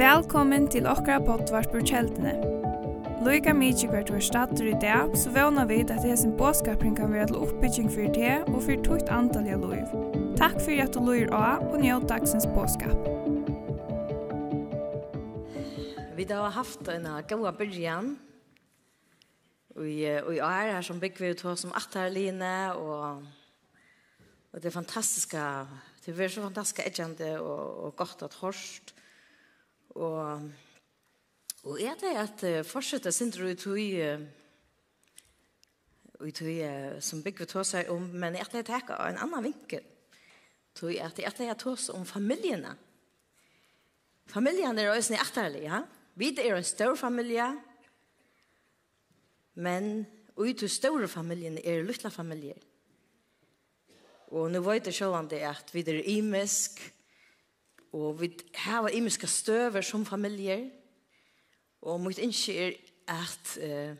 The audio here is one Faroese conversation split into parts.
Velkommen til okra potvart på kjeldene. Loika mykje hvert var stater i dag, så vana vid at hesen båskapring kan være til oppbygging for det og fyrir tukt antalliga loiv. Takk for at du loir av og njød dagsens båskap. Vi har haft en gaua byrjan og i år her som bygger vi ut hos om Atterline og, og det fantastiska Det var så fantastisk etkjente og, og godt at hørst. Og, og er det at uh, fortsette sindre ut i ut i som bygger tå seg om, men er det at av en annan vinkel. Tog at det er tå seg om familiene. Familien er også nøytterlig, ja? Vi er en stor familie, men ut i store familien er luttla familier. Og nå vet jeg selv om det at vi er imisk, og vi har imiske støver som familier. Og mitt innskje er at, uh,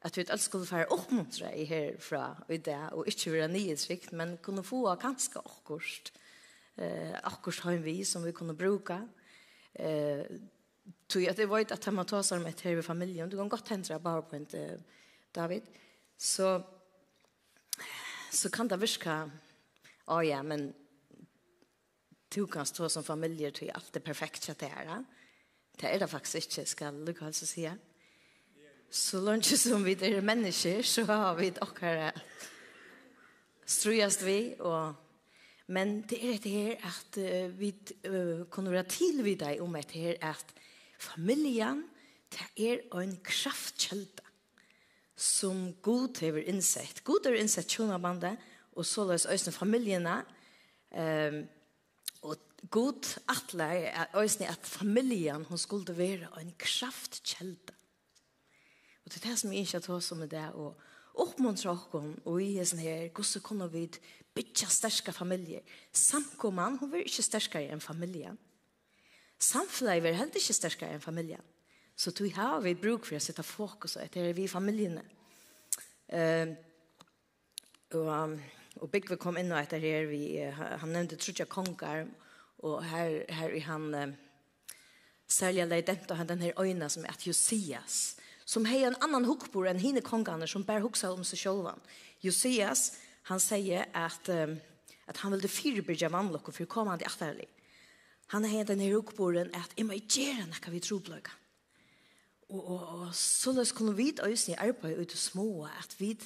at vi alt skulle være oppmuntre i herfra og i det, og ikke være nyhetsvikt, men kunne få ganske akkurat, uh, akkurat har vi som vi kunne bruke. Uh, Tog at jeg vet at man tar seg med her i familien, du kan godt hendre bare på en David, så, så kan det virke Å oh, ja, men du kan stå som familjer till allt det perfekta det är. Det er det faktiskt inte, ska Lukas alltså si. Så langt som vi er mennesker, så har vi dere strøyest vi Og, men det er det her at uh, vi uh, kunne være til vid dig om det her at familien det er en kraftkälta som god har innsett. God har innsett tjona og så løs øyne familiene. Um, og god atle er øyne at familien hun skulle være en kraftkjelde. Og det er det som jeg ikke tar som med det, og oppmuntre okken, og i hessen her, hvordan kunne vi bytja sterske familier. Samkomman, hun vil ikke sterskere enn familien. Samfunnet vil heller ikke sterskere enn familien. Så tog har vi bruk for å sette fokus etter vi familiene. Uh, og um, og Bygve kom inn og etter her, vi, han nevnte Trudja Kongar, og her, her er han uh, særlig leident, og han den her øyna som er at Josias, som har en annan hukbor enn hine kongene som bare huksa om seg selv. Josias, han sier at, um, at han ville fyrbyrja vannlokk og til atterlig. Han har den her hukboren at jeg må gjøre noe vi trobløyga. Og, og, og så løs kunne vi øysni arbeid ut og små at vi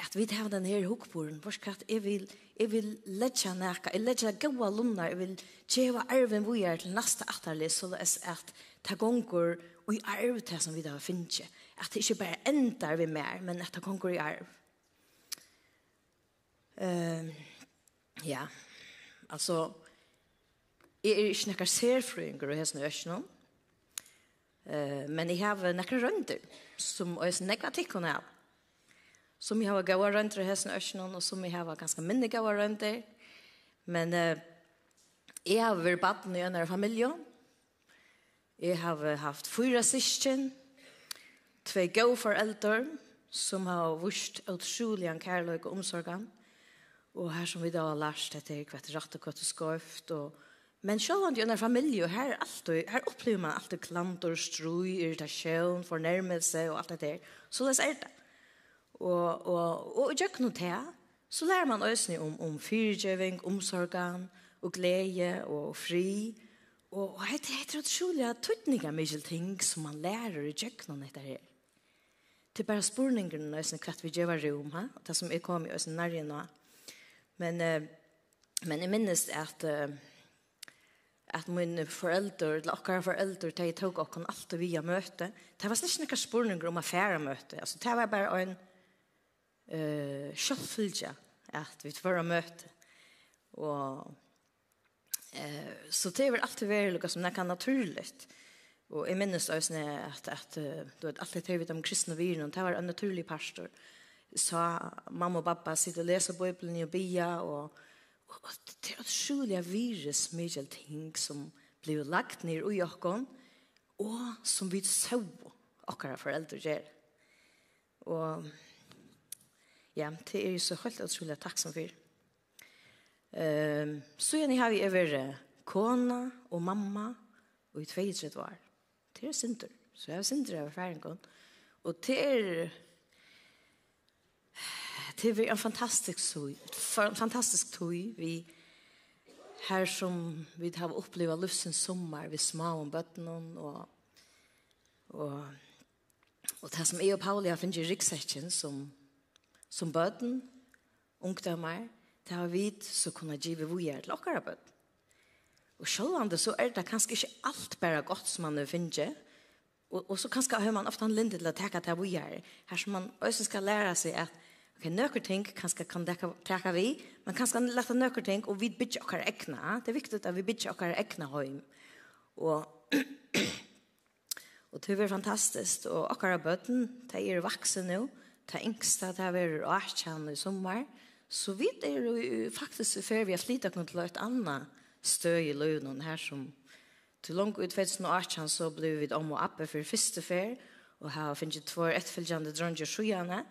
at vi har den her hukboren, for at jeg vil, jeg vil letja nækka, jeg letja gaua lunnar, jeg vil tjeva arven vi er til nasta atterlig, så det er at ta gonger og i arv til som vi da finnes At det ikke bare endar vi mer, men at ta gonger i arv. Uh, ja, altså, jeg er ikke nekkar serfrøyngur og hesne øsnum, uh, men jeg har nekkar rønder, som jeg nekva tikkun av som jeg har gått rønter i hästen ösnen og som jeg har ganske mindre gått rønter. Men uh, jeg har vært baden i en av familien. Jeg har haft fyra syskon, tve gå foreldre, som har vurst en kärlek og omsorgen. Og her som vi da har lært etter är kvart rätt och kvart och skøft. Og... Men selv om det er en familie, och här, alltid, her opplever man alltid klant og strøy, irritasjon, fornærmelse og alt det der. Så det er det. Og, og, og i djøkken og så lærer man øsne om, om fyrtjøving, omsorgen og glede og fri. Og, og det er utrolig tøtninger mye ting som man lærer i djøkken etter her. Det er bare spurningene øsne kvart vi gjør rom, ha? det som jeg kom i oss nærmere nå. Men, men jeg minnes at at mine foreldre, eller akkurat foreldre, de tog okkar alltid via møte. Det var slik ikke spurningar om affära møte. Altså, det var bare en eh sjølvfylgja at vi får møte. Og eh så det er alltid veldig lukka som det kan naturligt. Og jeg minnes også at, at du vet, alt det her vet om kristne viren, det var en naturlig pastor. Så mamma og pappa sitter og leser Bibelen og bia, og, og, det er utrolig virus mye ting som blir lagt ned i åkken, og som vi så åkere foreldre gjør. Og ja, det er jo så helt utrolig takksom for. Um, så gjerne har vi over kona og mamma og i 32 år. Det er synder. Så jeg har synder over færingen. Og det er det er en fantastisk tog, fantastisk tog vi her som vi har opplevd livsens sommer, vi små om bøttene og, og, og det som jeg og Pauli har finnet i ryggsekken som som bøten, ungdommer, det har vi så kunne give vi er til okkara bøten. Og sjølvande så er det kanskje ikke alt bare godt som man finner, og, og så kanskje har man ofte en linde til å teka til vi er, her som man også skal lære seg at ok, nøkker ting kanskje kan teka vi, men kanskje kan lette nøkker ting, og vi bytter okkara ekna, det er viktig at vi bytter okkara ekna høym. Og Og det er fantastisk. Og akkurat bøten, de er vaksen nå det engste, det er vært åkjene i sommer. Så vi er jo faktisk før vi har flyttet noe til et annet støy i lønnen her som til langt ut 2018 så ble vi om og oppe for første fer og her finnes jeg två etterfølgende dronger sjøene,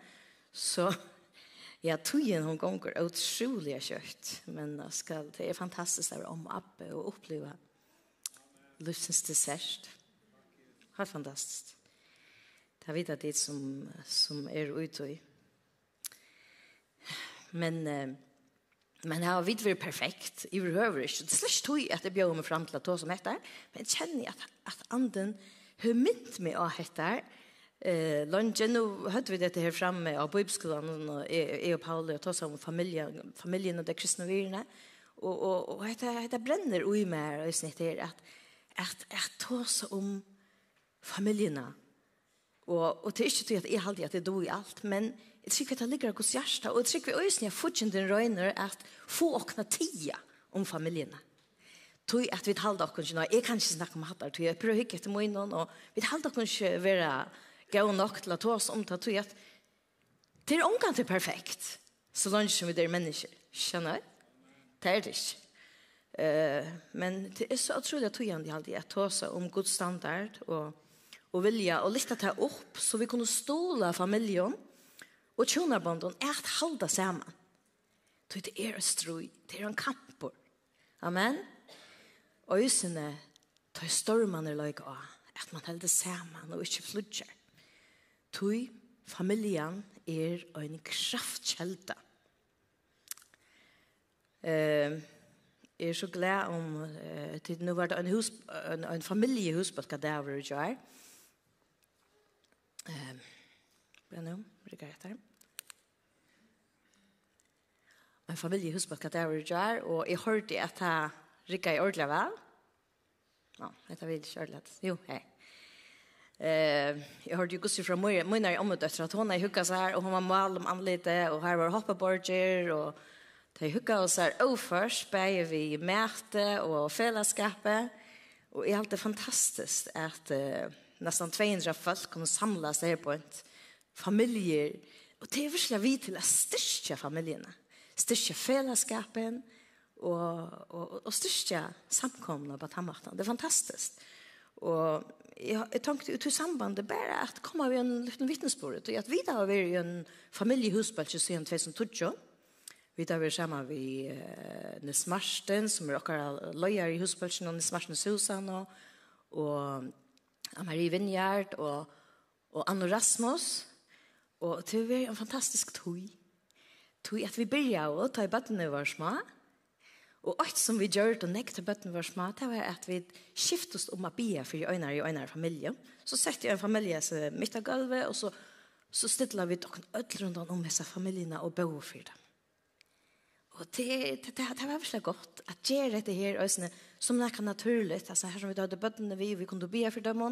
så ja, togjen hun gonger utrolig kjøtt, men det, skal, det er fantastisk å være om og oppe og oppleve livsens dessert. Det er fantastisk. Det vet vidt det som, som er ute i. Men, men jeg har vidt vært perfekt. Jeg behøver ikke. Det slags tog at jeg bjør meg frem til å ta som heter. Men jeg kjenner at, at anden har mynt meg av dette. Eh, Lange, nå hørte vi dette her fremme av bøybskolen, og jeg og Paul og ta som familien, familien og det kristne virene. Og, og, og dette, brenner ui meg og i snitt her at, at, at ta som om familiene Og, og det er ikke til at jeg alltid at det do i alt, men jeg tror at det ligger hos hjertet, og jeg tror at øyne jeg fortsatt den røyner at få åkne tida om familiene. Tog at vi talde okkur ikke, jeg kan ikke snakke om hattar, tog jeg prøver å etter munnen, og vi talde okkur ikke være gau nok til å ta oss om det, tog at det er omgang til perfekt, så langt som vi er mennesker, skjønner jeg? Det er det ikke. Uh, men det er så utrolig at tog jeg halte at ta oss om god standard, og og vilja og lyfta det opp så vi kunne stola familien og tjonarbånden er at halda saman. Så det er en strøy, det er en kampor. Amen. Og ysene tar stormene løyga av at man helder saman og ikke flutjar. Tui familien er en kraftkjelda. Eh, er så glad om uh, til nå var det en, hus, en, en familiehusbalka der var det jo. Bra nu, ryggar etter. En familie husker hva det var gjør, og jeg hørte at jeg ryggar i ordentlig vel. Ja, dette vil ikke ordentlig. Jo, hei. Eh, jag hörde ju Gustav från Moira, Moira om att efter att hon är hugga så här och hon var mal om anlite och här var hoppa borger och de hugga oss här oförs beie vi märte och fällaskape och är alltid fantastiskt att uh, nästan 200 folk kommer samlas här på ett familjer. Och det är verkligen vi till att styrka familjerna. Styrka fällskapen och, och, och styrka samkomna på Tammartan. Det är fantastiskt. Och jag, jag tänkte ut i sambandet bara att komma vid en liten vittnesbord. Och att vi där har varit en familjehusbalk sedan 2012. Vi tar vi samma vi uh, Nils Marsten som är okkar løyer i husbølsen og Nils Marsten Susan og, og Marie Vinjard og, og Anno Rasmus. Og det var en fantastisk tog. Tog at vi byrja å ta i bøttene vår små. Og alt som vi gjør og nekk til bøttene var små, det var at vi skiftet oss om å bia for øynene i øynene familie. Så sette jeg en familie midt av gulvet, og så, så stedla vi dere ødel rundt om disse familiene og bo for dem. Og det, det, det, det var virkelig godt at gjøre dette her, øsene, som det kan naturlig. Altså, her som vi hadde bøttene vi, vi kunne be for dem.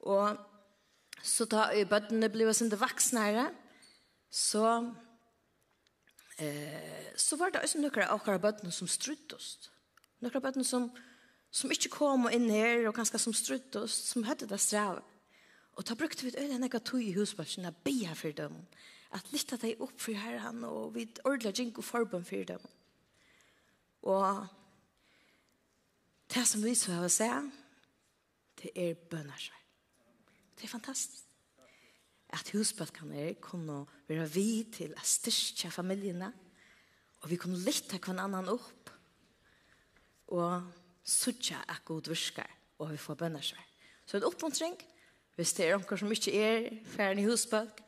Og så da bøttene ble oss det vaksnere, så, eh, så var det også noen av akkurat bøttene som struttest. Noen av bøttene som, som ikke kom inn her, og kanskje som struttest, som hadde det strevet. Og da brukte vi et øyne nekka tog i husbørsen, og be for dem. Og at lytta deg opp for herren, og vi ordla jinko og forbund for dem. Og det som vi så har å se, det er bønnersvær. Det er fantastisk. At husbøtkene er kunne være vi til å styrke familiene, og vi kunne lytte hver annan opp, og sutja at god virker, og vi får bønnersvær. Så en oppmuntring, hvis det er noen som ikke er ferdig i husbøtkene,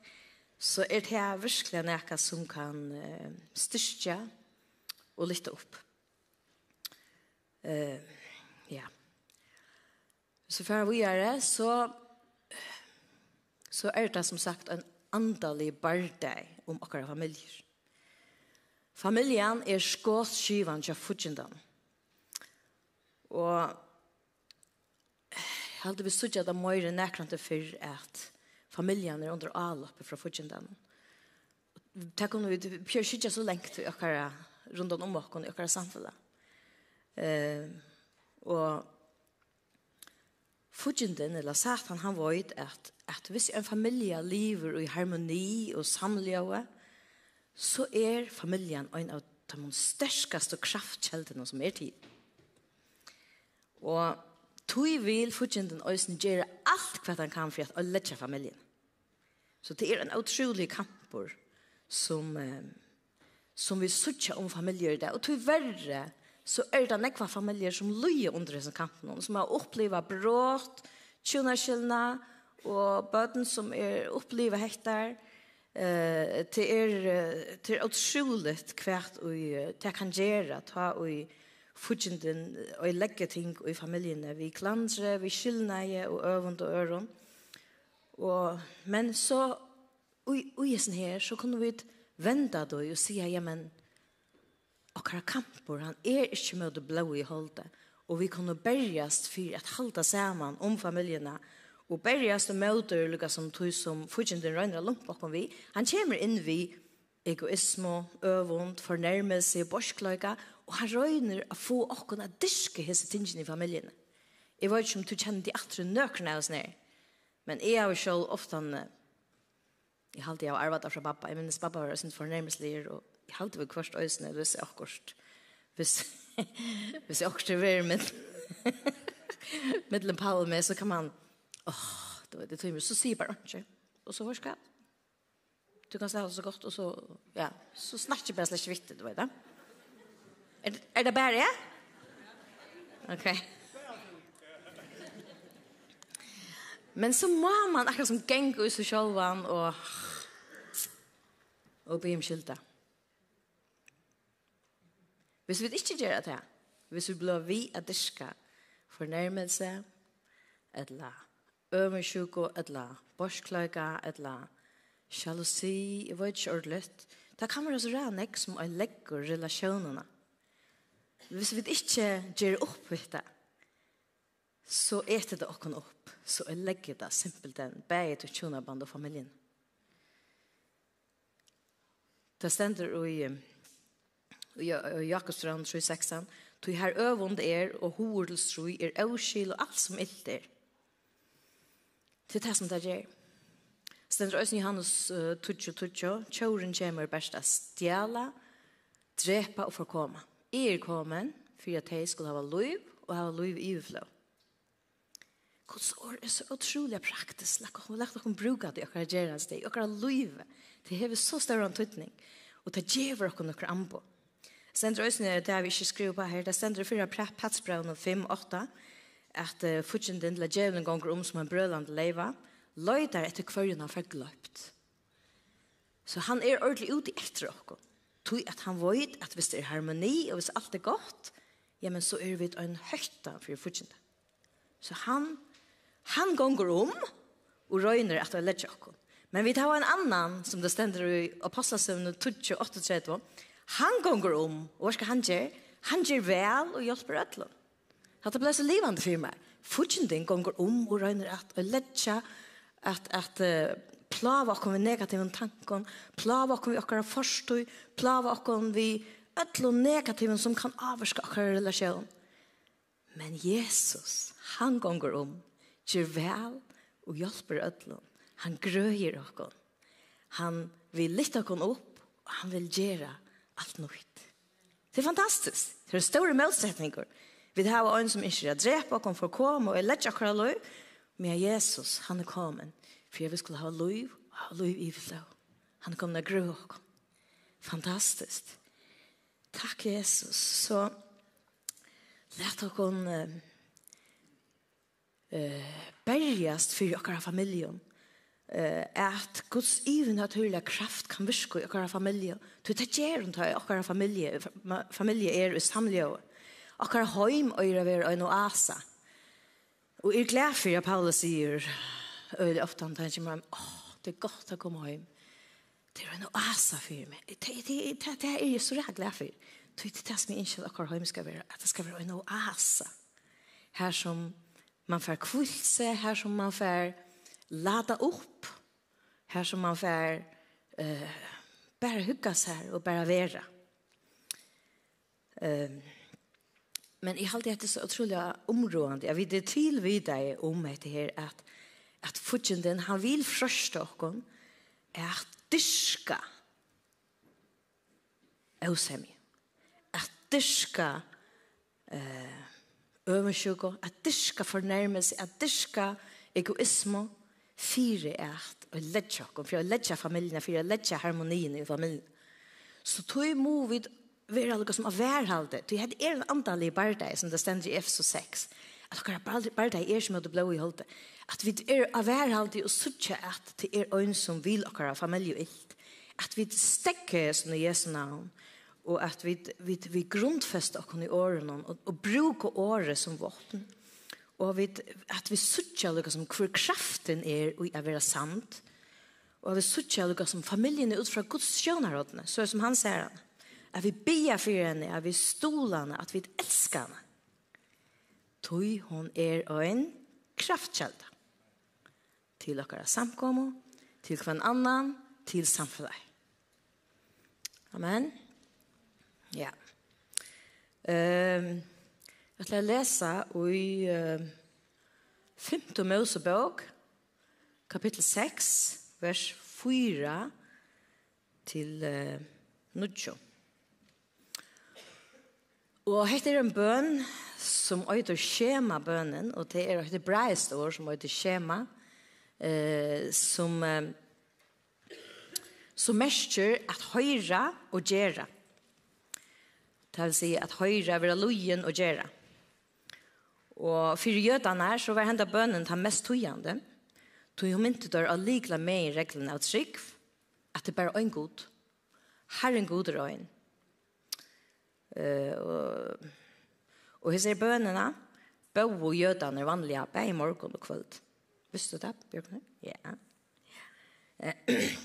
så er det her virkelig noe som kan uh, styrke og lytte opp. Uh, ja. Så før vi gjør det, så, så er det som sagt en andalig bardeg om akkurat familier. Familien er skåsskivan til fudgendan. Og jeg hadde vi suttet må Møyre nekrande for at familjen er under avloppe fra fudgenden. Tack kunne vi pjör skydda så längt vi ökar rundt om och ökar samfunnet. Uh, og fudgenden eller satan han var at, at hvis en familie lever i harmoni og samljöve så er familjen en av de störskaste kraftkjeldene som er tid. Og tog vil fudgenden ösen gjøre alt hva han kan for å lette familjen. Så det er en utrolig kamper som, eh, som vi sutja om familjer i det. Og til verre så er det nekva familjer som løyer under disse kampene, som har opplevd brått, tjunarskjellene, og bøten som er opplevd hektar. Eh, det er, det er utrolig kvært og det kan gjøre, ta og fudgjenden og legge ting i familiene. Vi klandre, vi skyldneie og øvende og øren. Og, men så, og i sin her, så kunne vi venda då og sige, ja, men, akkurat kampor, han er ikke med det blå i holdet. Og vi kunne berjast for att halda saman om familjerna, og berjast og møter lukka som tog som fudgjenden røyner lump bakom vi. Han kommer inn vi egoismo, øvund, fornærmelse, borskløyga, og han røyner å få okkon å diske hese tingene i familjen. Jeg vet ikke om du kjenner de atre nøkene av oss nere. Men jeg har jo selv ofte, jeg har alltid arvet fra pappa, jeg minnes pappa var sin fornærmelselig, og jeg har alltid vært kvart øyne, hvis jeg akkurat, hvis, hvis jeg akkurat er med, med en med, så kan man, åh, det var det tog så sier bare ikke, og så hørska, du kan snakke så godt, og så, ja, så snakker jeg bare slik vittig, du vet det. Er, er det bare jeg? Ok. Men så må man akkurat som gengur i seg selv og, og be om skylda. Hvis vi ikke gjør det, hvis vi blir vi at det skal fornærmelse, eller øvensjuko, etla borskløyga, etla sjalusi, jeg vet ikke ordentlig. Det kan være så rannig som jeg legger relasjonene. Hvis vi ikke gjør opp dette, så eter det åkken opp, så jeg legger det simpelt den, bare til tjonaband og familien. Det stender i, i, i Jakobstrand 3.6, «Tog her øvund er, og hovedelsrui er avskil og alt som ilt er.» Til det som det gjør. Stender også i Johannes 2.2, «Tjøren kommer best av stjæla, drepa og forkoma. Er komen, for at jeg skulle ha liv, og ha liv i ufløv.» Guds ord er så utrolig praktisk. Lagt hun lagt hun bruka det akkurat gjerne det. Akkurat liv. Det har så større antydning. Og det gjør dere noen anbo. Sender øsene, det har vi ikke skrivet på her, det sender fyra patsbraun og fem, åtta, at uh, futjenden la djevelen gonger om som en brødland leiva, løyder etter hverjen har fikk løpt. Så han er ordentlig ute etter okkur. Tui at han void, at hvis det er harmoni, og hvis alt er godt, ja, men så er vi en høyta for futjenden. Så han Han gonger om og røyner at det er lett jokken. Men vi tar en annan som det stender i Apostelsøvnen 28. Han gonger om, og hva skal han gjøre? Han gjør vel og hjelper ødelen. At det ble så livende for meg. Fortjenten gonger om og røyner at det er lett at, at uh, plava okkur vi negativa tankon, plava okkur vi okkara forstøy, plava okkur vi öll og sum som kan avvarska okkara relasjon. Men Jesus, han gonger om gjør vel og hjelper ødlån. Han grøyer okkon. Han vil lytte okkon opp, og han vil gjøre alt nøyt. Det er fantastisk. Det er store målsetninger. Vi har en som ikke er drepa okkon for å komme, og jeg lette akkurat løy. Men Jesus, han er kommet, for jeg vil skulle ha løy, og ha løy i vil Han er kommet og grøy okkon. Fantastisk. Takk, Jesus. Så lette okkon... Uh, eh, bergast for okkara familjen. Eh, at Guds even naturliga kraft kan virka i okkara familje. Du tar gjer om okkara familje, familje er i samlige år. Okkara heim øyre vera en oasa. Og er glad for at Paulus sier øyre ofte han tenker meg, åh, det er godt å komme heim det er en oasa for meg. Det, det, det, det er jeg så rætt glad for. Det er det som jeg ikke akkurat høyme skal være, at det skal være en oasa. Her som Man får kvulse her som man får lada upp. Her som man får uh, bara hugga seg og bare vera. Um, men jeg halte dette så utrolig områdende. Jeg vil det til videre om dette her at, at fortjenten han vil frøste okken at dyrka eusemi. At dyrka uh, oversjuko, at dyrka fornærmelse, at dyrka egoismo, fire eit, og ledja okkom, for å ledja familien, for å ledja harmonien i familien. Så tog må vi være noe som er værhalde, tog jeg er en andalig bardei, som det stender i Efso 6, at dere bardei er som er det blå i holde, at vi er av værhalde og suttje at det er øyn som vil dere familie ilt. at vi stekker som i Jesu navn, og at vi, vi, vi grunnfester oss i årene og, og bruker året som våpen. Og vi, at vi sørger noe som hvor kraften er og er være sant. Og at vi sørger noe som familien er ut fra Guds skjønnerådene, så som han ser han. At vi ber for henne, at vi stoler henne, at vi elsker henne. Tøy hon er en kraftkjelda til dere samkommo, til hver annan, til samfunnet. Amen. Ja. Ehm um, jag ska läsa i uh, 5 Mosebok kapitel 6 vers 4 till uh, 9. Og hette er en bøn som øyder skjema bønnen, og det er et hebraisk ord som øyder skjema, eh, som, eh, som mestjer at høyre og gjøre. Det vil si at høyre vil ha lojen og gjøre. Og for jødene her så var hendet bønnen den mest tøyende. Tøy hun mynte dør å likla med i reglene av trygg, at det bare er en god. Her en god røyn. Uh, og, og hos er bønnene, bø og jødene er vanlige bare i morgen og kveld. Visste du det, Bjørkne? Ja. Yeah.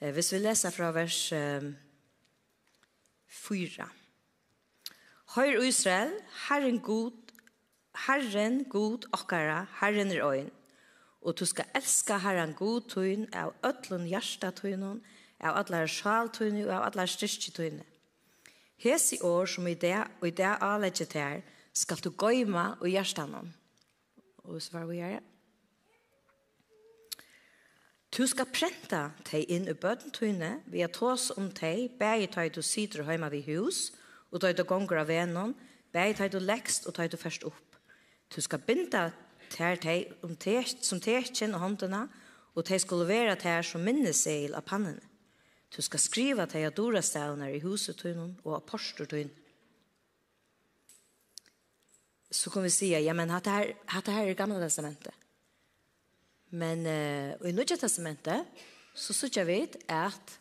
Hvis vi leser fra vers eh, 4. Høyr Israel, Herren god, Herren god okkara, Herren er øyn. Og du skal elska Herren god tøyn av ötlun hjärsta tøynun, av allar sjal tøynu og av allar styrstje tøynu. Hesi år som i det og i det avlegge til her, skal du gøyma og hjertanon. Og så var vi her. Du skal prenta teg inn i bøten tøyne, vi har tås om teg, bæg tøy du sitter heima vid hus, og ta du gonger av venon, bei tar du lekst og ta du først opp. Du skal binda ter tei om test som testen og håndene, og tei skulle være ter som minneseil av pannen. Du skal skriva tei av dora stavner i huset tunnen og apostortunnen. Så kan vi säga, ja men det här, hatta här är gamla testamentet. Men uh, i Nya testamentet så sier vi at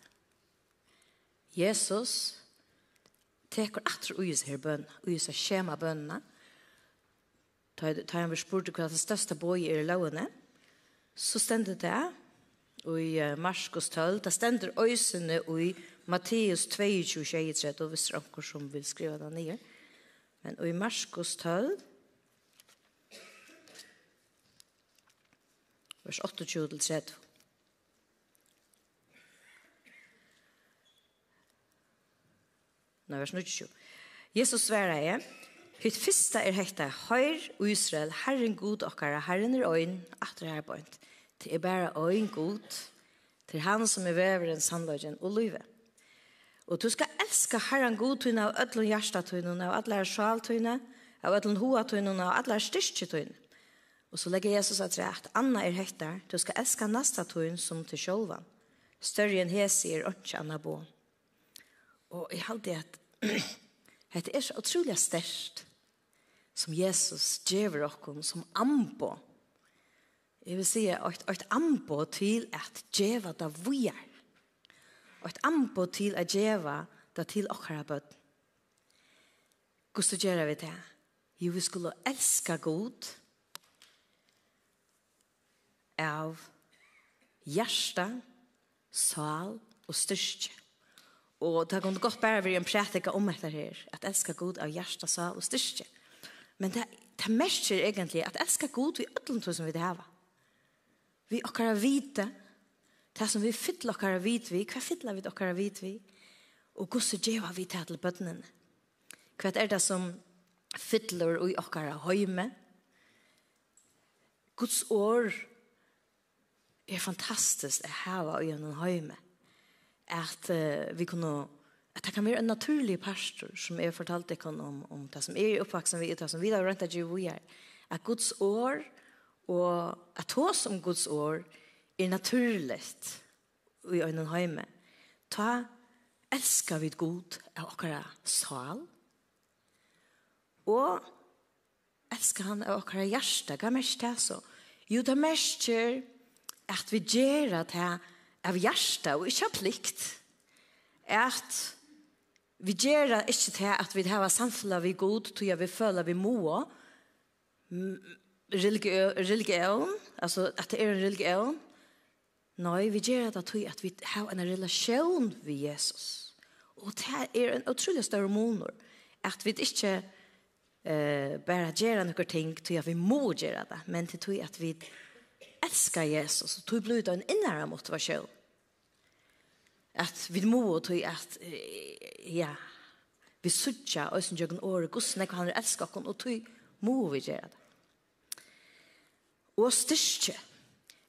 Jesus teker atter uis her bøn, uis av skjema bønene, ta han vi spurte hva det største boi er i lovene, så stender det, og i Marskos 12, det stender øysene i Matteus 22, 23, og hvis det er noen som vil skrive det nye, men i Marskos 12, vers 28 til 30, Nå vers 27. Jesus sverar jeg, Hitt fyrsta er hekta høyr og Israel, Herren god okkara, Herren er øyn, atre her bøynt. Det er bare øyn god, til han som er veveren, sandløgjen og løyve. Og du skal elska Herren god tøyne av ødlun hjärsta tøyne, av ødlun sjal tøyne, av ødlun hoa tøyne, av ødlun styrkje tøyne. Og så legger Jesus at rett, Anna er hekta, du skal elska nasta tøyne som til sjolvan. Større enn hese er ønske anna bånd. Og jeg halte at det er så utrolig størst som Jesus gjør okken som ambo. Jeg vil si at et ambo til at djeva det vi er. Og et ambo til at djeva det til dere bøtt. Hvordan gjør vi det? Jo, vi skulle elska god av hjerte, sal og styrke. Og det kunne godt bare være en prætika om etter her, at elska god av hjärsta, sal og styrke. Men det, det mest er egentlig at elska god vi ødelen som vi det hava. Vi okkara vite, det som vi fytler okkara vite vi, hva fytler vi okkara vite vi, og gusse djeva vi til bøttenen. Hva er det som fytler i okkara høyme? Guds år er fantastisk å heva i en høyme at uh, vi kunne at det kan være en naturlig pastor som jeg fortalte dere om, om det som er oppvaksen vi, det som vi har rent at vi er at Guds år og at hos om Guds år er naturlig i øynene hjemme ta elskar vi god av akkurat sal og elskar han av akkurat hjerte. hva mest det så jo det mest at vi gjør at det av hjärsta og ikke av plikt er at vi gjør det ikke til at vi har samfunnet vi god til at vi føler vi må religion altså at det er en religion. Nei, vi gjør det til at vi har en relasjon vi Jesus. Og det er en utrolig større måneder at vi ikke eh, bare gjør noen ting til at vi må gjøre det, men til at vi elskar Jesus, og tog blod en innere motivasjon. At vi må tog at, ja, vi sutja, og som jøkken året, hvordan jeg kan elske oss, og tog må vi gjøre det. Og styrke,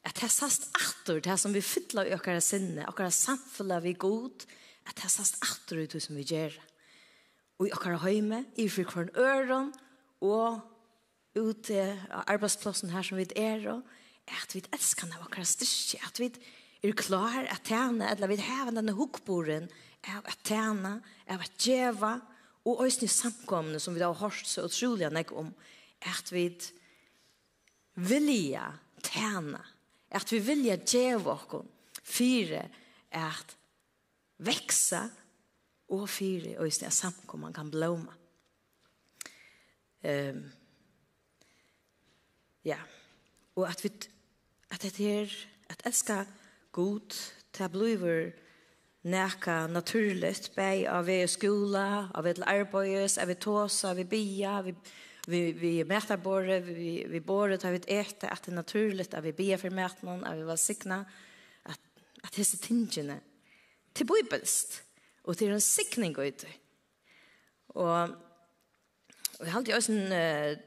at det sast atter, det som vi fytler i okkara sinne, okkara samfunnet vi god, at det sast atter det som vi gjør. Og i okkara høyme, i frikvarn øren, og ute av arbeidsplassen her som vi er, og at vi elsker henne akkurat styrke, at vi er klar at tjene, eller vi har denne hukkboren av at tjene, av at djeva, og også samkomne som vi har hørt så utrolig enn om, at vi vilja tjene, at vi vilja djeva oss, fire, at veksa, og fire, og også samkomne kan blåma. Um, ja, og at vi at det er at elska god til jeg blir næka naturligt bei av vi skola, av vi arbeids, av vi tåsa, av vi bia, vi vi vi mäta borre vi vi borre tar vi ett att det naturligt att vi ber för mätman att vi var signa att att det är tingene till bibelst och till en signing ut och och jag har alltid en uh,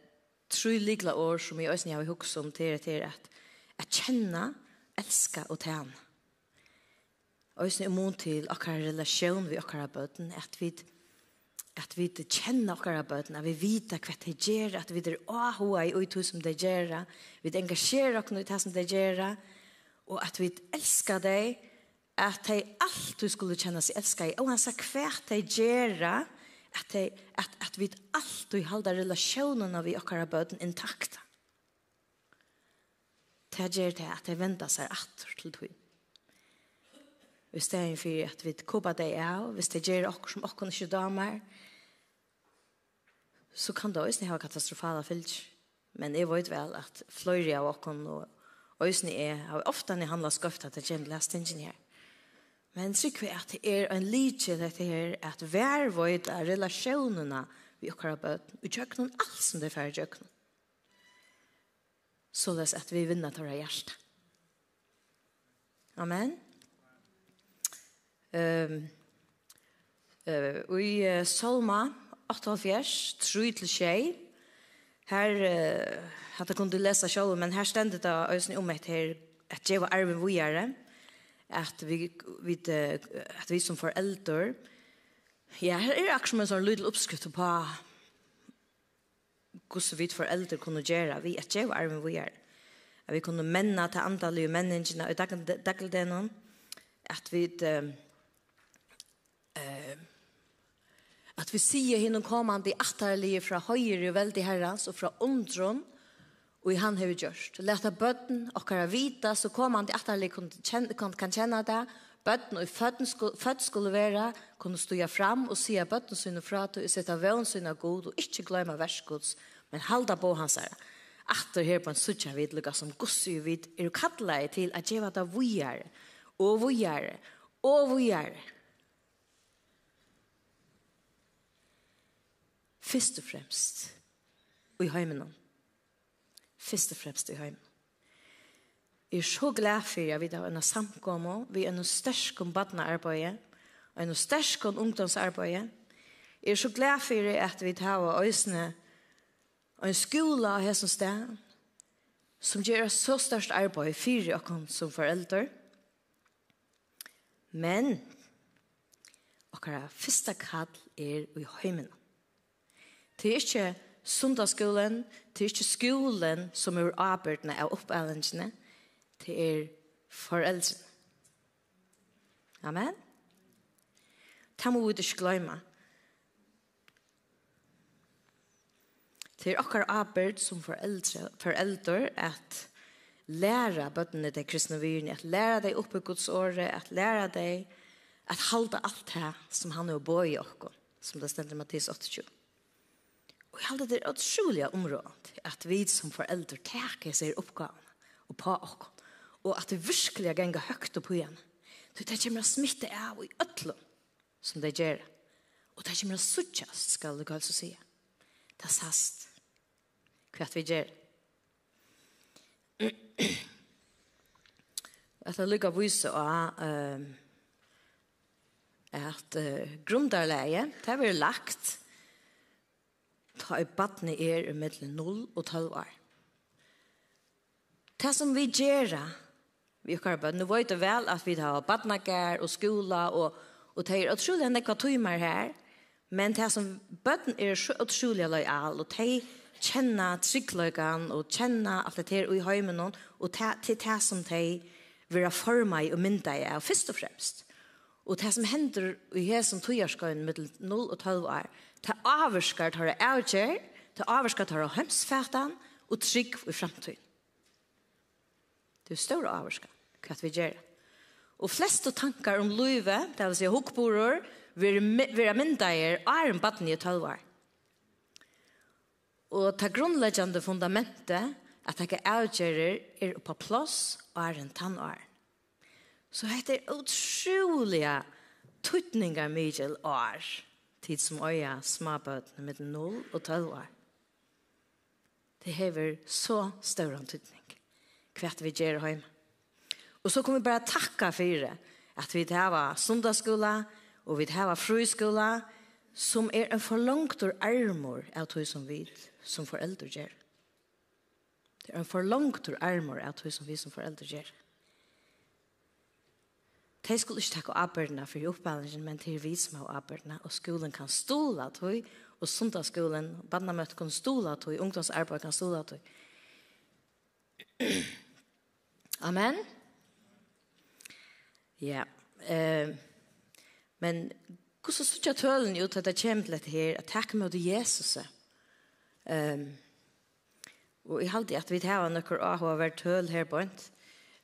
tror ligla år som jag ösn jag har hugg om till till att at kjenne, elske og tjene. Og hvis vi er imot til akkurat relasjon vi akkurat bøten, at vi at vi kjenner akkurat bøten, at vi vet hva det gjør, at vi er åhåa i ut som det gjør, vi engasjerer oss i det som det gjør, og at vi elsker deg, at de alt du skulle kjenne seg elskar i, og han sa hva det gjør, at, de, at, at vi alt du holder relasjonen av vi akkurat bøten intakta det gjør det at det venter seg atter til tog. Hvis I stedet for at vi kåper det av, hvis det gjør dere som dere ikke damer, så kan det også ha katastrofale fylg. Men jeg vet vel at flere av dere og Øysene er, har ofte når handler skøft at det kommer lastingen her. Men trykk vi at det er en lydje dette her, at hver vøyt av relasjonene vi okker har bøten, og kjøkkenen alt som det er ferdig kjøkkenen så det at vi vinner til våre hjerte. Amen. Um, uh, og i uh, Salma 88, 3 til tjej, her, uh, hatt jeg kunne lese selv, men her stendet det øyne om et her, at jeg var arven vågjere, at vi, vi, at vi som foreldre, ja, her er akkurat som en sånn lydel oppskrift på hvordan vi foreldre kunne gjøre, vi er ikke armen vi er. At vi kunne menne til antallet menneskene i dagligdelen, at vi eh, at vi sier henne kommande i atterlige fra høyre veldig herrens og fra ondron, og i han har vi gjørst. Leta bøtten, okkara vita, så kommande i atterlige kan kjenne det, bøtten og føtten skulle, født skulle være, kunne stå fram og sige bøtten sine fra til å sette vøen sine god og ikke glemme versgods Men halda på hans her. Atter her på en suttja vid, lukka som gossu vid, er kalla i til at djeva da vujar, og vujar, og vujar. Fyrst og fremst i heimen. Fyrst og fremst i heimen. Jeg er så glad for at vi har en samkomme, vi er en størst om badnearbeidet, og en størst om ungdomsarbeidet. Jeg er så glad for at vi har øsne en skola av hessen sted, som gjør så størst arbeid for oss som foreldre. Men, dere første kall er i heimen. Det er ikke sundagsskolen, det er ikke skolen som er arbeidende av oppællingene, det er foreldrene. Amen. Det må vi ikke glemme. Det er akkurat arbeid som foreldre, foreldre at læra bøttene til kristne vyren, at læra deg oppe Guds året, at læra deg at halda alt det som han er å bo i oss, som det stender Mattis 28. Og jeg halda det er utrolig området at vi som foreldre teker seg oppgavene og på oss, og at det virkelig ganger høyt opp igjen. Så det kommer å smitte av i øtlen som det gjør. Og det kommer å suttjes, skal du kanskje si. Det er sast hva vi gjør. Jeg tar lykke å vise av at uh, grunderleie, det blir lagt ta i badne er i middelen 0 og 12 år. Det som vi gjør, vi har bare, nå vet du vel at vi har badnager og skola og, og det er utrolig enn det kvartumer her, men det som bøtten er så utrolig lojal, og det er kjenne tryggløkene og kjenne alt det her i høymen og til det som de vil forme og mynde er først og fremst. Og det som hender i her som togjerskøyen mellom 0 og 12 år, det avvarsker tar det avgjør, det avvarsker tar det hømsfæten og trygg i fremtiden. Det er større avvarsker hva vi gjør. Og flest tankar om løyve, det vil si hokborer, vil være myndeier, er en baden i 12 år. Og ta grunnleggjande fundamentet, at jeg avgjører er på plass og er en tannår. Så dette er utrolige tøtninger mye år, tid som øya småbøtene med 0 og 12 år. Det hever så større tøtning, hvert vi gjør hjemme. Og så kommer vi bare takka for det, at vi har sundagsskola, og vi har friskola, som er en forlangtor armor av tog som vi som foreldre gjør. Det er en forlangtor armor av tog som vi som foreldre gjør. De skulle ikke takke arbeidene for oppbehandlingen, men til vi som har arbeidene, og skolen kan stole av tog, og sundagsskolen, bandamøtet kan stole av tog, ungdomsarbeid kan stole tog. Amen? Ja. Uh, men Hvordan sier jeg tølen ut at det kommer til dette her, at takk med Jesus. Um, og jeg halte at vi har noen av å være tøl her på en.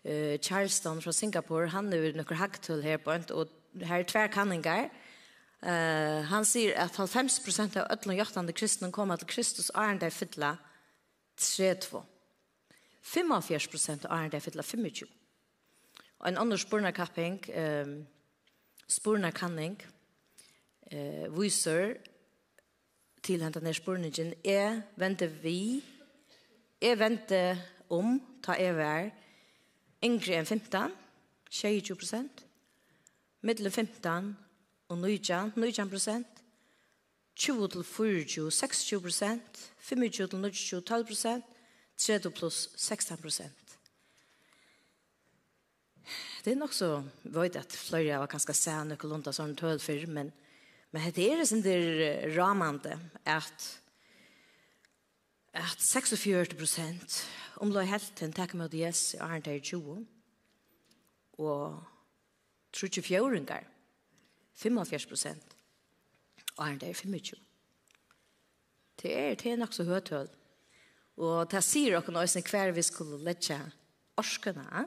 Uh, Charleston fra Singapore, han er noen hagtøl her på og her er tverkanninger. Uh, han sier at 50% av ødelen og hjertene kristne kommer til Kristus er en der fytla 3-2. 45% av er en der fytla 25. Og en annen spurnarkapping, um, spurnarkanning, spurnarkanning, eh, viser til hentan her spurningen, er vente vi, er vente om, ta er vær, yngre enn 15, 22 prosent. middelen 15 og 19, 19 prosent, 20 til 40, 26 prosent, 25 til 29, 12 prosent, 30 plus 16 prosent. Det er nok så, vi vet at flere av kanskje ser noe lundt sånn tøl før, men Men det er sånn der ramande at at 46 prosent om det er helt til en takk med yes i Arne til 20 og 34-ringar 45 prosent og Arne Teir 25 Det er det er nok så høytøl og det sier dere nå hver vi skulle letja orskana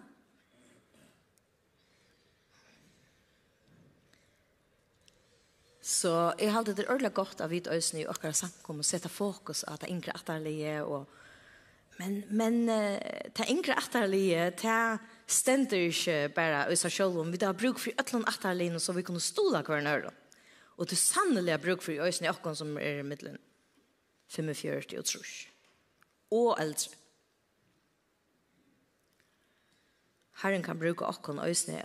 Så jeg har det ordentlig godt av vidt øyne i akkurat samkom og sette fokus av det yngre atterlige. Og... Men, men uh, det yngre atterlige, det stender ikke bare i seg selv om vi har bruk for øtlen atterlige så vi kunne stole hver nøyre. Og det sannelig har bruk for øyne i akkurat som er i midten. 45 og trus. Og eldre. Herren kan bruke okkon øysene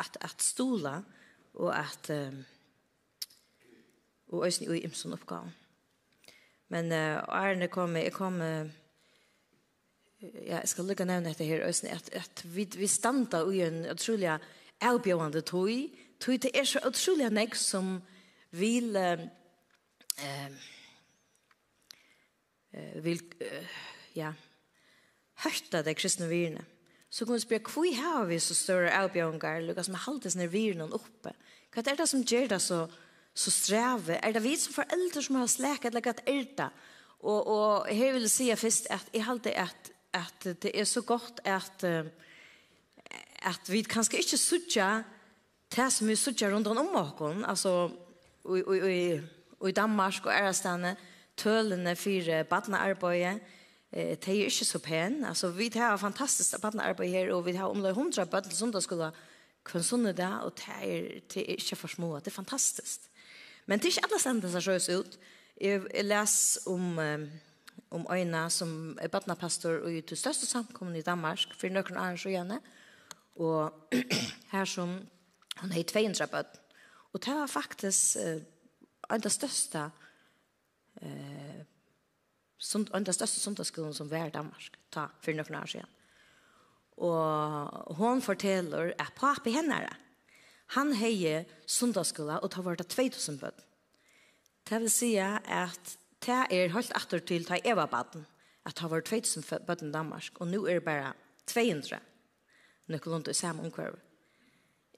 at, at stole og at um, og øyne i imsen oppgave. Men uh, ærene kom, jeg kom, uh, ja, jeg skal lykke nevne dette her, øyne, at, at vi, vi standa i en utrolig avbjørende tog, tog det er så utrolig nek som vil, uh, uh, vil, uh, ja, hørte det kristne virene. Så kunne vi spørre, hvor har vi så større avbjørende, lukket som haltes ned virene oppe? Hva er det som gjør det så, så sträve. Er det vi som foreldre som har släkat eller gatt elda? Og, og jeg vil si først at jeg halte at, at det er så godt at, at vi kanskje ikke sutja det som vi sutja rundt om åkken, altså i, i, i, i Danmark og Ærestane, tølene for badnearbeidet, eh det är inte så pen. Alltså vi har fantastiskt barnarbete här och vi har omlag 100 barn som då skulle kunna där och det är det är inte för små. Det är fantastiskt. Men det er ikke alle stendene som ser ut. Jeg, jeg les om, um, om øyne som er badnapastor i til største samkommet i Danmark, for noen annen så gjerne. Og her som han er i 200 bad. Og det var faktisk uh, en av de største uh, som, en av de største sundagsskolen som var i Danmark, ta, for noen annen så gjerne. Og hon forteller at papi henne er det Han heie sundagsskola, og ta var det 2000 bøtt. Det vil si at det er helt atter til ta Eva baden, at det var 2000 bøtt i Danmark, og nå er det bare 200. Nøkkelund i samme omkvarver.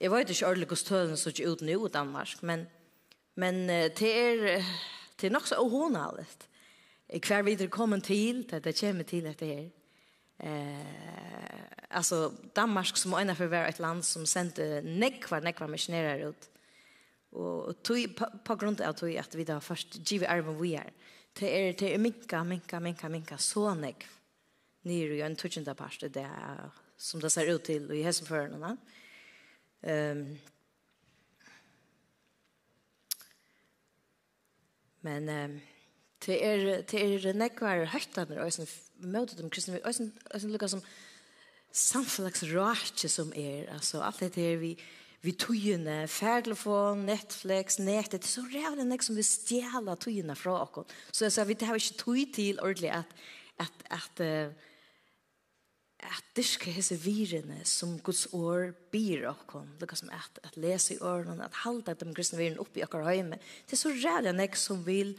Jeg vet ikke ordentlig hvordan tølen så ikke ut nå i Danmark, men, men det er, det er nok så ohånallet. Hver videre kommer til, det, det kommer til dette her. Eh, alltså Danmark som ena för vara ett land som sände nekvar nekvar missionärer ut. Och, tog, på, på grund av tog att vi då först giv arven vi är. Det är det är minka minka minka minka så nek. Ni är ju en tuschenda past det som det ser ut till i Helsingförarna. Ehm Men um, det är det är nekvar høytaner og møte dem kristne, og jeg lukker som samfunnsrake som er, altså alt det her vi, vi tøyene, færdelefon, Netflix, nettet, så rævlig nek som vi stjæla tøyene fra oss. Så jeg sa, vi har ikke tøy til ordentlig at, at, at, at, at dyrke hese virene som Guds år byr okkon, lukka som at, at lese i årene, at halda de kristne virene oppi okkar høyme, det er så rævlig nek som vil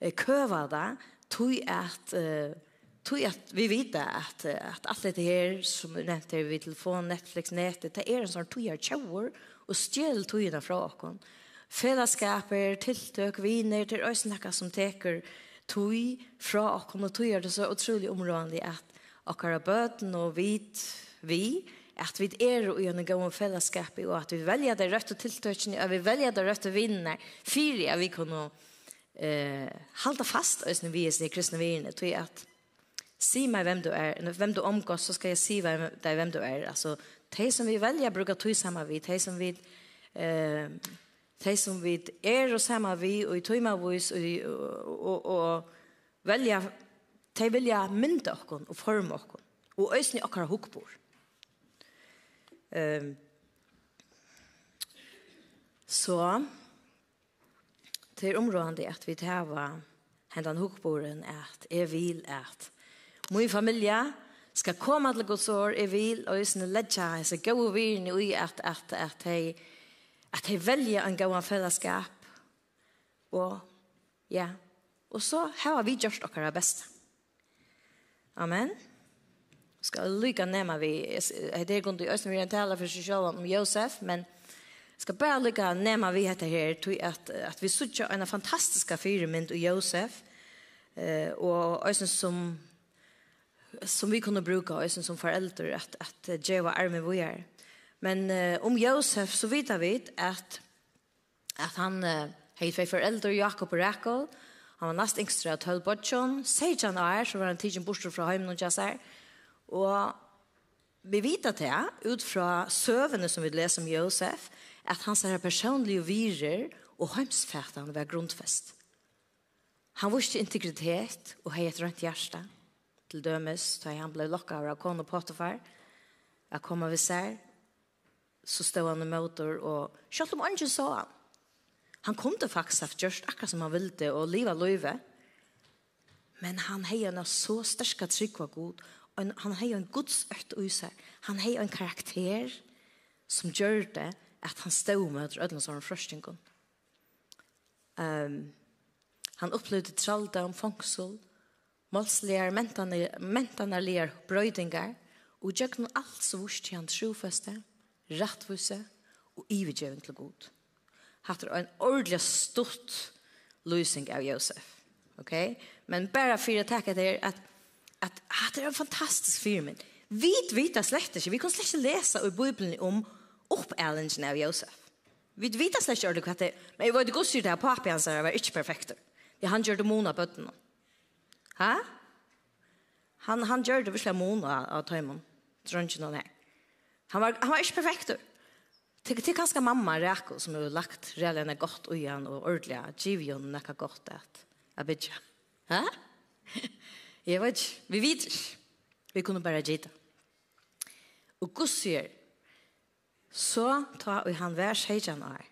eh, køva det, tog at eh, tror att vi vet att att allt det här som nämnt här vid telefon, Netflix, nätet, det är en sån tog jag shower och stjäl tog jag från oss. Fällskaper, tilltök, viner, till ösnacka som teker tog fra oss och tog det så utrolig områdande att okkara bøten och vit vi at vi er og gjerne gå om fellesskap og at vi velger det rødt og tiltøkene og vi velger det rødt og vinner fyrir at vi kunne eh, hålla fast oss når vi er kristne tror tui at si meg hvem du er, hvem du omgås, så skal jeg si deg hvem du er. Altså, de som vi velger bruker tog sammen vi, de som vi, eh, de som vi er og sammen vi, og i tog med oss, og, og, og, og velger, de velger mynda okken og forme okken, og øsne okker hukbor. um, så, det er områdende at vi tar hendan hukboren at jeg vil at min familie skal komme til Guds år i vil, og jeg ledger hans gå virne i at, at, at, jeg, at jeg velger en god fellesskap. Og ja, og så har vi gjort dere beste. Amen. Skal lykke nema vi, det er grunn til Østen, vi for seg selv om Josef, men skal bare lykke nema vi heter her, at, at vi sitter en fantastisk firmynd og Josef, eh, og Østen som som vi kunde bruka och som föräldrar att att ge vad arme med vi är. Men uh, om Josef så vet vi att att han uh, hade två föräldrar Jakob och Rakel. Han var näst yngst av tolv bortjon. Sejan är så var han tidigt bort från hemmen och jag säger. Och vi vet att det ut från sövene som vi läser om Josef att hans här personlige virer och hemsfärdan var grundfäst. Han visste integritet och hade ett rent hjärta til dømes, da han ble lokket av Rakon og Potifar, jeg kom av især, så stod han i møter, og selv om ikke så han, han kom til faktisk av gjørst akkurat som han ville, og livet løyve, men han hei en så sterske trygg var god, og han hei en godsøkt i seg, han hei en karakter som gjør det, at han stod med ødelen som frøstingen. Um, han opplevde tralda om fangsel, målslegar, mentanarlegar brøydingar, og gjøkken alt svurst til han trofeste, rattvuse og ivigjøving til god. Hatt er en ordelig stort løsning av Josef. Okay? Men bare for å takke dere at, at hatt er en fantastisk firmen. Vi vet slett ikke, vi kan slett ikke lese i Bibelen om oppælingen av Josef. Vi vet slett ikke hva det er, men jeg vet ikke hva det er, papi hans var ikke perfekt. Han gjør det mona bøttene. Ha? Han, han gjør det virkelig måned av tøymen. Drønnsjen og det. Han var, han var ikke perfekt. Til, til kanskje mamma Reko som har lagt reelene godt og igjen og ordentlig. Giv jo noe godt at jeg bidder. Hæ? Jeg vet ikke. Vi vet ikke. Vi kunne bare gi. Og Gud sier, så ta og han vær sejan er,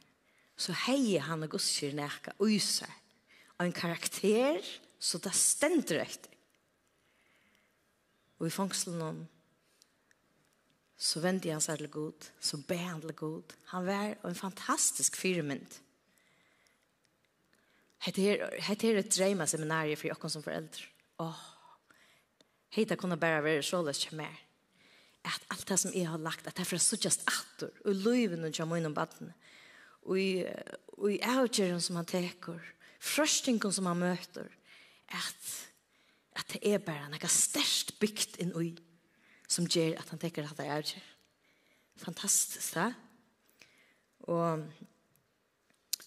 så heier han og Gud sier neka og. Og en karakter Så det stender etter. Og i fangselen om, så vendte han seg til god, så be han til god. Han var en fantastisk firmynd. Hette er et dreima seminarie for jokken som foreldre. Åh, hette kunne bare være så løs ikke mer. At alt det som jeg har lagt, at det er for å suttjast atter, og løyven og kjamme innom badene, og i, og i avgjøren som han teker, frøstingen som han møter, at, at det er bare noe størst bygd inn i som gjør at han tenker at det er ikke. Fantastisk, da. Og,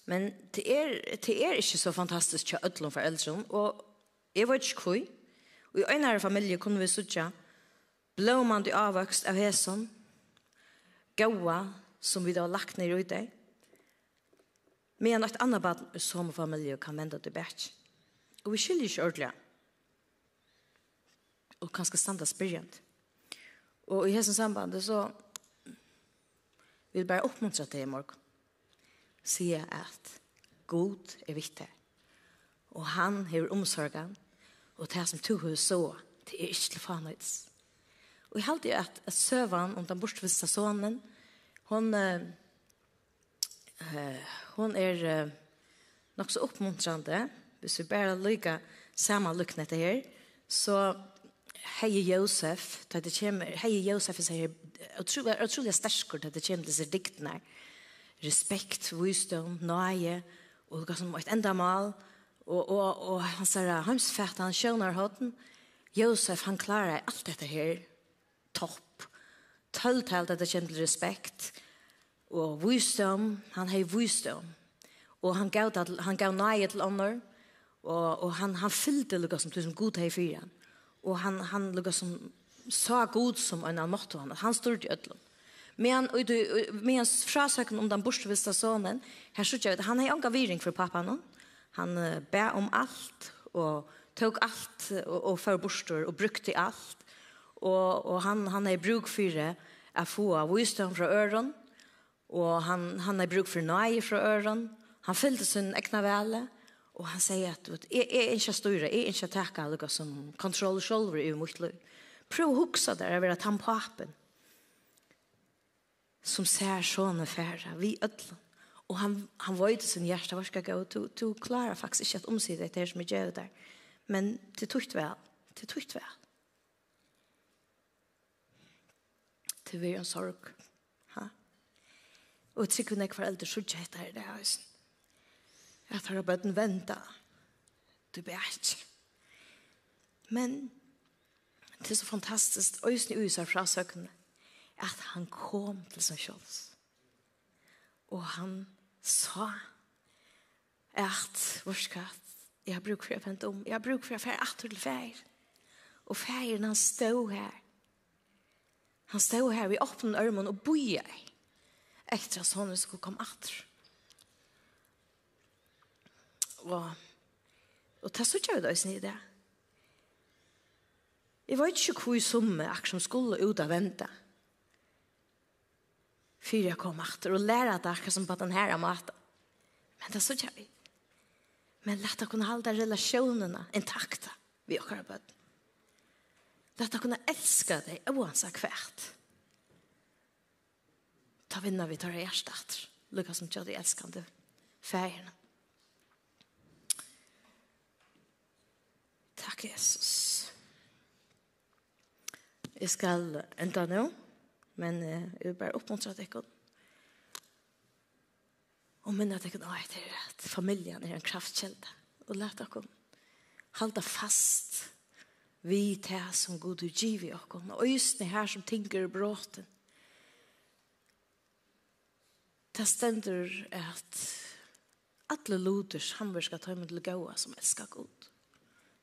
men det er, det er ikke så fantastisk til ødelen for eldre. Og jeg vet ikke hvor. Og i øynene familie kunne vi sitte blåmand i avvøkst av hesen, gåa som vi da har lagt ned i det, men et annet barn i samme familie kan vende tilbake. Og vi skiljer ikke ordentlig. Og kanskje standa spyrjent. Og i hessen sambandet så vil bare oppmuntre til i morgen. Sier at god er viktig. Og han har omsorgen. Og det som to hus så, det er ikke til fanøyts. Og jeg halte at, at søvann om den bortviste sonen, hon, uh, hon er uh, nok så oppmuntrande, Hvis vi bare lykker sammenlykkene til her, så hei Josef, da det kommer, hei Josef er sier, utrolig, utrolig sterskere da det kommer disse diktene. Respekt, visdom, nøye, og hva som et enda mal, og, og, og han sier, hans fært, han skjønner høyden. Josef, han klarer alt dette her, topp. tøltalt at det kommer respekt, og visdom, han hei visdom. Og han gav, han gav nøye til ånder, Och og han han fyllte lukka som tusen god här fyra. han. Och han han lukka som sa god som en annan måtte han. Han stod i ödlom. Men och du men frasaken om den bortstvista sonen, här så jag han har en viring för pappan hon. Han bär om allt och tog allt och, och för borstor och brukte allt. Och och han han är bruk för det att få av visdom från öron och han han är bruk för nej från öron. Han fyllde sin egna välle. Og han sier at jeg, jeg er ikke styrer, jeg er ikke takket noe som kontroller selv i mitt liv. Prøv å huske der over at han papen som ser sånne færre, vi ødler. Og han, han var ute sin hjerte, hva skal jeg gå? Du, du klarer faktisk ikke å omsida det her som jeg gjør der. Men det tukt vel, det tukt vel. Det var en sorg. Ha? Og trykker nek for eldre, så ikke jeg det her, det tar bare den venta. Du ber ikke. Men det er så fantastisk, og just nu er fra søkene, at han kom til seg selv. Og han sa at, vorskatt, jeg har brukt for å vente om, jeg har brukt for å fære atter til fær. Og færen han stod her. Han stod her i åpne ørmen og bojer etter at sånne skulle komme atter. Og, og det så kjøy da i det. Jeg vet ikke hvor i summe akkurat som skulle ut av vente. Fyra jeg kom etter og lære at det akkurat som på den her maten. Men det så kjøy. Men lett å kunne halda relasjonene intakta vi akkurat på den. Lett å kunne elske deg oansett hvert. Ta vinner vi tar hjertet etter. Lukas som de elskende feierne. Takk, Jesus. Jeg skal enda nå, men jeg vil bare oppmuntre dere. Og minne at dere er at familien er en kraftkjelde. Og let dere halda fast vi til som god du giver i dere. Og øsne her som tinker bråten. Det stender at alle loders hamburger tar med til gåa som elskar god.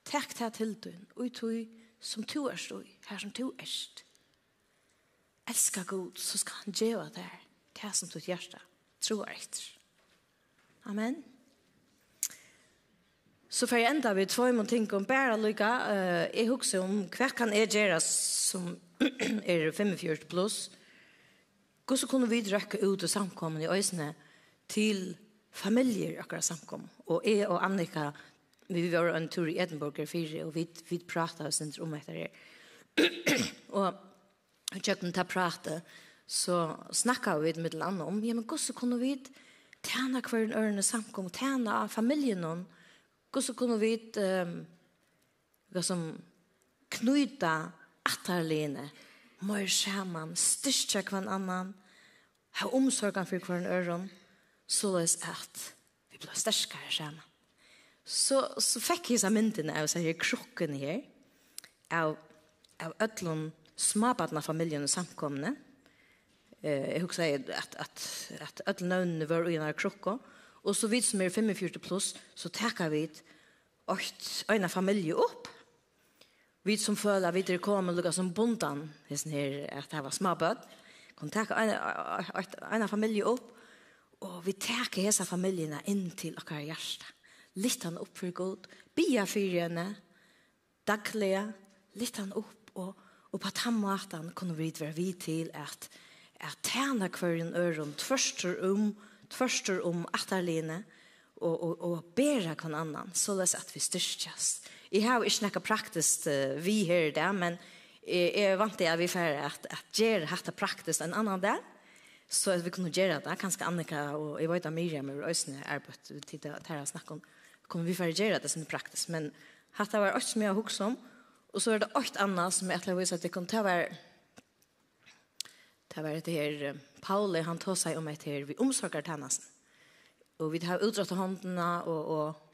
Takk til til du, og tog som du er stå, her som du er stå. Elskar God, så skal han gjøre det her, det som ditt hjerte er etter. Amen. Så for jeg enda vi tvoi må ting om bare lykke, uh, jeg husker om hva kan jeg gjøre som er 45 pluss, hvordan kunne vi drekke ut og samkomne i øsene til familier akkurat samkom, og jeg og Annika vi var en tur i Edinburgh för och vi vi pratade sen om det där. och jag kunde ta prata så snackade vi med landet om ja men hur så kunde vi tjäna kvar en örne samkom tjäna familjen någon hur så kunde vi ehm vad som knyta attarlene mer skärman styrka kvar annan ha omsorgen för kvar en öron så läs att vi blir starkare skärman så, så fikk jeg seg mynden av seg här krukken her, av, av ødlån smabatna familien og samkomne. Eh, jeg husker at, at, at ødlån nøvnene var i denne krukken, og så vidt som er 45 pluss, så takker vi øyne familie opp, vi som føler vi det kommer lukka som bondan hesten her at det var småbød kan ta en en familie opp og vi tek hesa familjerna inn til okkar hjärta lytt han opp for god, bia for henne, daglige, lytt han opp, og, og på den måten kunne vi være vidt til at, at tjene hverjen øren, tvørster om, tvørster om atterligene, og, og, og bæra kon annan, så løs at vi styrkjas. Jeg har ikke noe praktisk uh, vi her der men jeg er vant til at vi får at, at gjøre dette praktisk en annan der, så at vi kunne gjøre det, kanskje Annika og jeg vet at Miriam er øsne arbeid til det her snakke om, kommer vi för att göra det som är praktiskt. Men det var också som jag har om. Och så är det åt annat som jag vill att det kommer att vara Det var det här Pauli han tog sig om ett här vi omsorgar tennasen. Och vi har utdratt händerna och och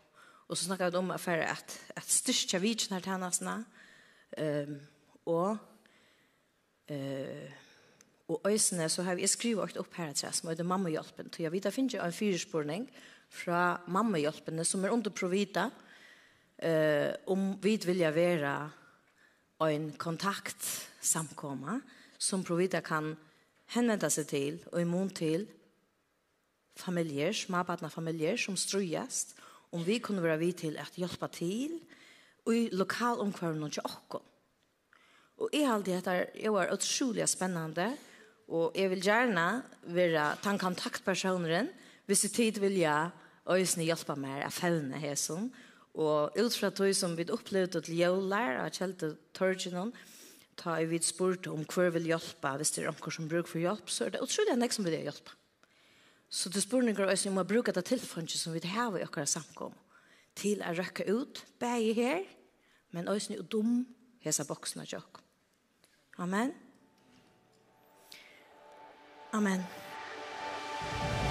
och så snackade vi om för att att styrka vitsen här tjänsten. Ehm um, och eh och øysene, så har vi skrivit upp här att som det mamma hjälpen. Så jag vet att finnes jo en fyrspurning, fra mammahjelpene som er under provita eh om vi vill være en kontakt samkomma som provita kan henvende seg til og imot til familjer, småbarna familjer som strøyest om vi kunne være vi til att hjelpe til og i lokal omkvarmen og oss. Og i alt det er är det utrolig spennende, og jeg vil gärna være den kontaktpersoneren hvis i tid vil jag øyne hjelper meg å fevne hesen. Og ut fra tog som vi opplevde til jøler av Kjelte Torgenon, ta i vidt spurt om hver vil hjelpe, hvis det er noen som bruker for hjelp, så er det utrolig enn jeg som vil hjelpe. Så det spurninger er om må bruke det tilfanget som vi har i akkurat samkom, til å røkke ut, begge her, men også å dum hese boksen av jokk. Amen. Amen. Amen.